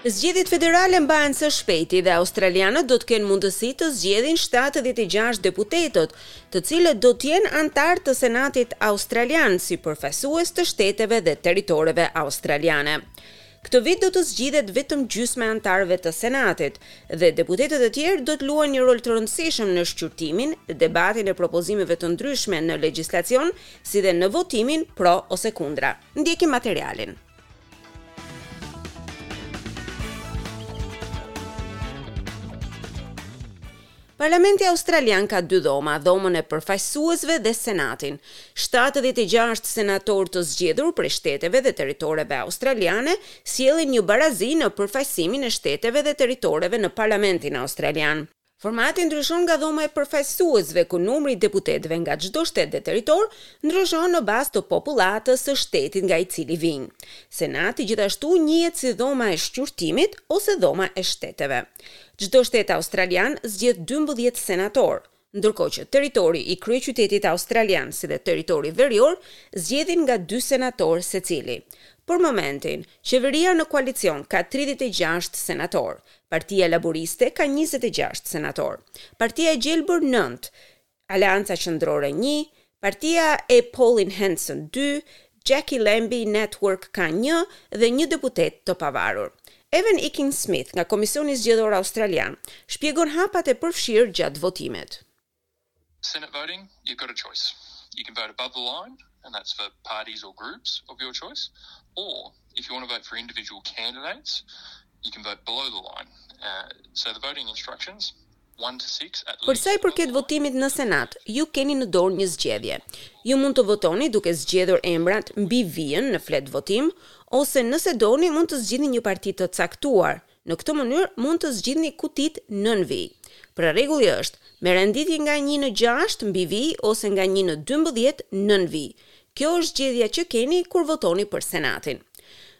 Zgjedhjet federale mbahen së shpejti dhe australianët do të kenë mundësi të zgjedhin 76 deputetët, të cilët do të jenë anëtarë të Senatit australian si përfaqësues të shteteve dhe territoreve australiane. Këtë vit do të zgjidhet vetëm gjysma e anëtarëve të Senatit, dhe deputetët e tjerë do të luajnë një rol të rëndësishëm në shqyrtimin, debatin e propozimeve të ndryshme në legjislacion, si dhe në votimin pro ose kundra. Ndjekim materialin. Parlamenti australian ka dy dhoma, Dhomën e Përfaqësuesve dhe Senatin. Shtatëdhjetë e gjashtë senatorë të zgjedhur prej shteteve dhe territoreve australiane sjellin një barazi në përfaqësimin e shteteve dhe territoreve në Parlamentin australian. Formati ndryshon nga Dhoma e Përfaqësuesve, ku numri i deputetëve nga çdo shtet dhe territor ndryshon në bazë të popullatës së shtetit nga i cili vijnë. Senati gjithashtu njihet si Dhoma e Shqyrtimit ose Dhoma e Shteteve. Çdo shtet australian zgjedh dymbëdhjetë senatorë, ndërkohë që territori i kryeqytetit australian si dhe territori verior zgjedhin nga dy senatorë secili. Për momentin, qeveria në koalicion ka tridhjetë e gjashtë senatorë, Partia Laburiste ka njëzet e gjashtë senatorë, Partia e Gjelbër nëntë, Aleanca Qëndrore një, partia e Pauline Hanson dy, Jacqui Lambie Network ka një dhe një deputet të pavarur. Evan Ekin-Smyth nga Komisioni Zgjedhor Australian shpjegon hapat e përfshirë gjatë votimit. Senate voting, you've got a choice. You can vote above the line and that's for parties or groups of your choice or if you want to vote for individual candidates you can vote below the line. So the voting instructions. Për sa i përket votimit në Senat, ju keni në dorë një zgjedhje. Ju mund të votoni duke zgjedhur emrat mbi vijën në fletëvotim, ose nëse doni mund të zgjidhni një parti të caktuar, në këtë mënyrë mund të zgjidhni kutitë nën vijë. Pra rregulli është, me renditje nga një në gjashtë mbi vijë ose nga një në dymbëdhjetë nën vijë, Kjo është zgjedhja që keni kur votoni për Senatin.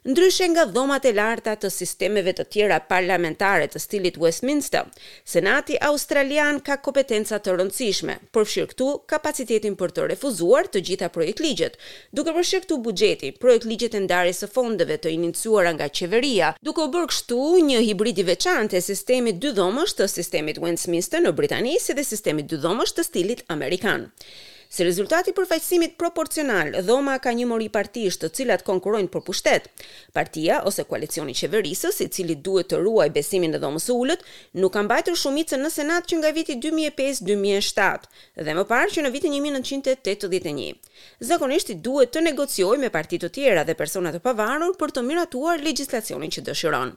Ndryshe nga dhomat e larta të sistemeve të tjera parlamentare të stilit Westminster, Senati australian ka kompetenca të rëndësishme, përfshirë këtu kapacitetin për të refuzuar të gjitha projektligjet, duke përshirë këtu buxhetin, projektligjet e ndarjes së fondeve të iniciuara nga qeveria, duke u bërë kështu një hibrid i veçantë e sistemit dydhomësh të sistemit Westminster në Britani si dhe sistemit dydhomësh të stilit amerikan. Si rezultat i përfaqësimit proporcional, Dhoma ka një mori partish të cilat konkurrojnë për pushtet. Partia ose koalicioni qeverisës, i cili duhet të ruajë besimin e Dhomës së Ulët, nuk ka mbajtur shumicën në Senat që nga viti dy mijë e pesë, dy mijë e shtatë dhe më parë që në vitin një mijë e nëntëqind e tetëdhjetë e një. Zakonisht i duhet të negociojë me parti të tjera dhe persona të pavarur për të miratuar legjislacionin që dëshiron.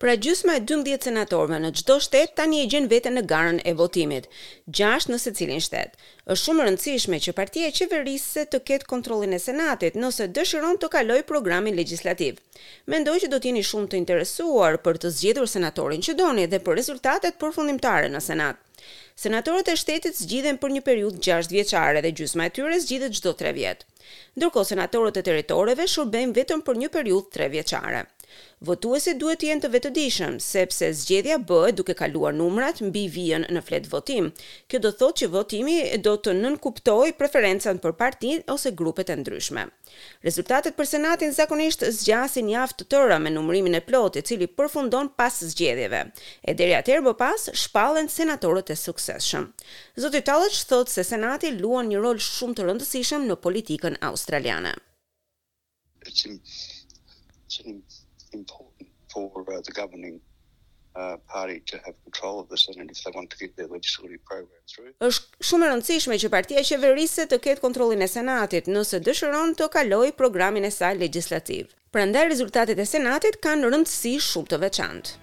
Pra gjysma e dymbëdhjetë senatorëve në çdo shtet tani e gjen veten në garën e votimit, gjashtë në secilin shtet. Është shumë e rëndësishme që partia qeverisëse të ketë kontrollin e Senatit nëse dëshiron të kalojë programin legjislativ. Mendoj që do të jeni shumë të interesuar për të zgjedhur senatorin që doni dhe për rezultatet përfundimtare në Senat. Senatorët e shtetit zgjidhen për një periudhë gjashtë vjeçare dhe gjysma e tyre zgjidhet çdo tre vjet. Ndërkohë senatorët e territoreve shërbejnë vetëm për një periudhë tre vjeçare. Votuesit duhet të jenë të vetëdijshëm, sepse zgjedhja bëhet duke kaluar numrat mbi vijën në fletë votim. Kjo do të thotë që votimi do të nënkuptojë preferencën për partinë ose grupet e ndryshme. Rezultatet për Senatin zakonisht zgjasin javë të tëra me numërimin e plotë i cili përfundon pas zgjedhjeve. E deri atëherë më pas shpallen senatorët e suksesshëm. Zoti Tulloch thotë se Senati luan një rol shumë të rëndësishëm në politikën australiane. Është shumë e rëndësishme që partia qeverisëse të ketë kontrollin e Senatit, nëse dëshiron të kalojë programin e saj legjislativ. Prandaj rezultatet e Senatit kanë rëndësi shumë të veçantë.